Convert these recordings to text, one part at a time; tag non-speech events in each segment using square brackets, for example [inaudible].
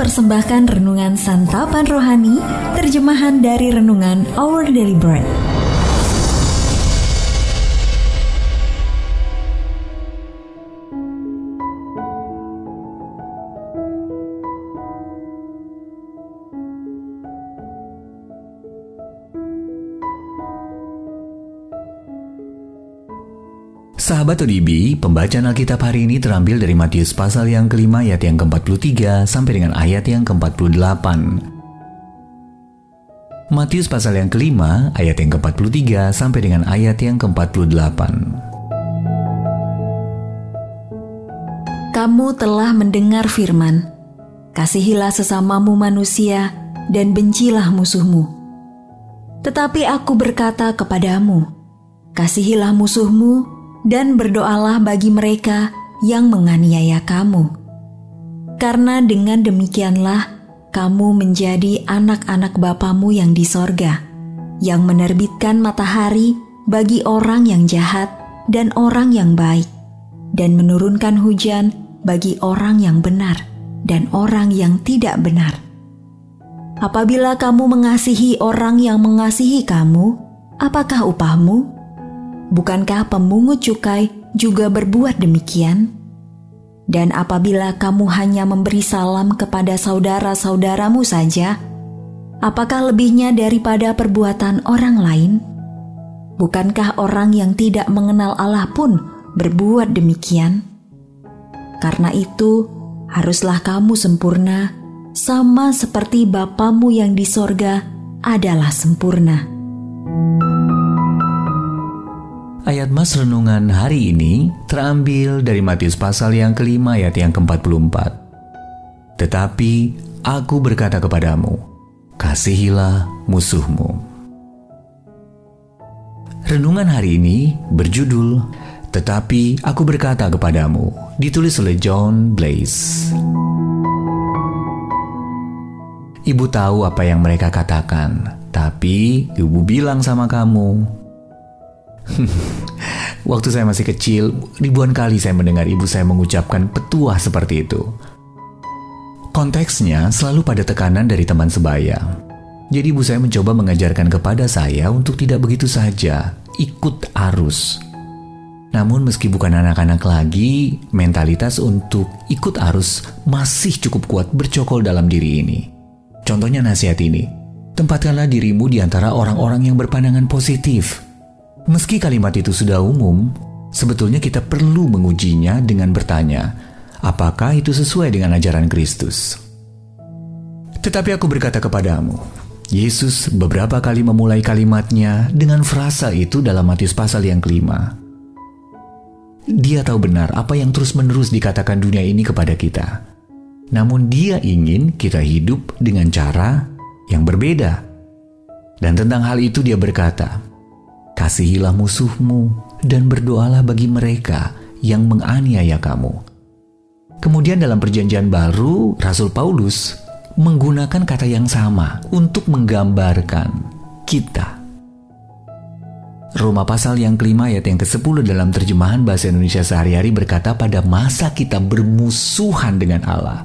mempersembahkan renungan santapan rohani, terjemahan dari renungan Our Daily Bread. Sahabat ODB, pembacaan Alkitab hari ini terambil dari Matius pasal yang kelima ayat yang ke-43 sampai dengan ayat yang ke-48. Matius pasal yang kelima ayat yang ke-43 sampai dengan ayat yang ke-48. Kamu telah mendengar firman, Kasihilah sesamamu manusia dan bencilah musuhmu. Tetapi aku berkata kepadamu, Kasihilah musuhmu dan berdoalah bagi mereka yang menganiaya kamu. Karena dengan demikianlah kamu menjadi anak-anak Bapamu yang di sorga, yang menerbitkan matahari bagi orang yang jahat dan orang yang baik, dan menurunkan hujan bagi orang yang benar dan orang yang tidak benar. Apabila kamu mengasihi orang yang mengasihi kamu, apakah upahmu? Bukankah pemungut cukai juga berbuat demikian? Dan apabila kamu hanya memberi salam kepada saudara-saudaramu saja, apakah lebihnya daripada perbuatan orang lain? Bukankah orang yang tidak mengenal Allah pun berbuat demikian? Karena itu, haruslah kamu sempurna, sama seperti Bapamu yang di sorga adalah sempurna. Ayat Mas Renungan hari ini terambil dari Matius pasal yang kelima ayat yang ke-44. Tetapi aku berkata kepadamu, kasihilah musuhmu. Renungan hari ini berjudul Tetapi aku berkata kepadamu, ditulis oleh John Blaze. Ibu tahu apa yang mereka katakan, tapi ibu bilang sama kamu, [laughs] Waktu saya masih kecil, ribuan kali saya mendengar ibu saya mengucapkan petuah seperti itu. Konteksnya selalu pada tekanan dari teman sebaya. Jadi ibu saya mencoba mengajarkan kepada saya untuk tidak begitu saja ikut arus. Namun meski bukan anak-anak lagi, mentalitas untuk ikut arus masih cukup kuat bercokol dalam diri ini. Contohnya nasihat ini, tempatkanlah dirimu di antara orang-orang yang berpandangan positif, Meski kalimat itu sudah umum, sebetulnya kita perlu mengujinya dengan bertanya, apakah itu sesuai dengan ajaran Kristus? Tetapi aku berkata kepadamu, Yesus beberapa kali memulai kalimatnya dengan frasa itu dalam Matius pasal yang kelima. Dia tahu benar apa yang terus-menerus dikatakan dunia ini kepada kita. Namun dia ingin kita hidup dengan cara yang berbeda. Dan tentang hal itu dia berkata, Kasihilah musuhmu dan berdoalah bagi mereka yang menganiaya kamu. Kemudian dalam perjanjian baru, Rasul Paulus menggunakan kata yang sama untuk menggambarkan kita. Roma pasal yang kelima ayat yang ke-10 dalam terjemahan bahasa Indonesia sehari-hari berkata pada masa kita bermusuhan dengan Allah.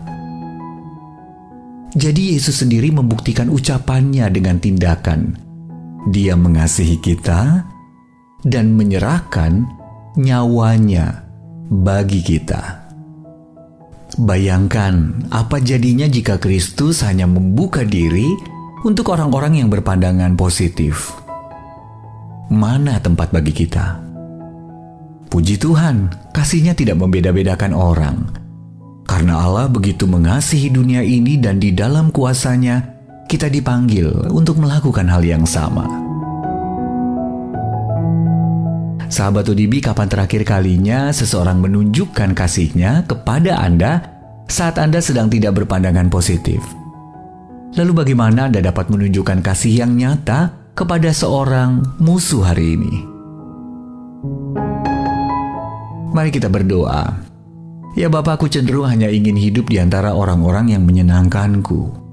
Jadi Yesus sendiri membuktikan ucapannya dengan tindakan dia mengasihi kita dan menyerahkan nyawanya bagi kita. Bayangkan apa jadinya jika Kristus hanya membuka diri untuk orang-orang yang berpandangan positif. Mana tempat bagi kita? Puji Tuhan, kasihnya tidak membeda-bedakan orang. Karena Allah begitu mengasihi dunia ini dan di dalam kuasanya, kita dipanggil untuk melakukan hal yang sama. Sahabat ODB, kapan terakhir kalinya seseorang menunjukkan kasihnya kepada Anda saat Anda sedang tidak berpandangan positif? Lalu bagaimana Anda dapat menunjukkan kasih yang nyata kepada seorang musuh hari ini? Mari kita berdoa. Ya Bapakku cenderung hanya ingin hidup di antara orang-orang yang menyenangkanku.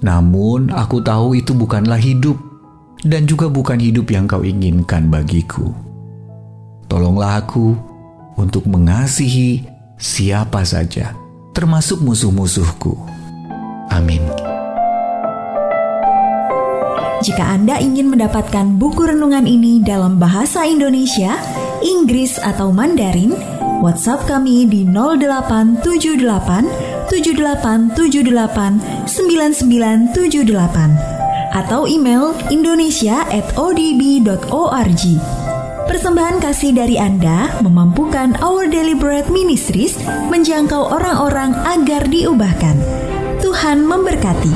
Namun aku tahu itu bukanlah hidup dan juga bukan hidup yang kau inginkan bagiku. Tolonglah aku untuk mengasihi siapa saja, termasuk musuh-musuhku. Amin. Jika Anda ingin mendapatkan buku renungan ini dalam bahasa Indonesia, Inggris atau Mandarin, WhatsApp kami di 0878 7878 9978 atau email indonesia@odb.org. Persembahan kasih dari Anda memampukan Our Bread Ministries menjangkau orang-orang agar diubahkan. Tuhan memberkati.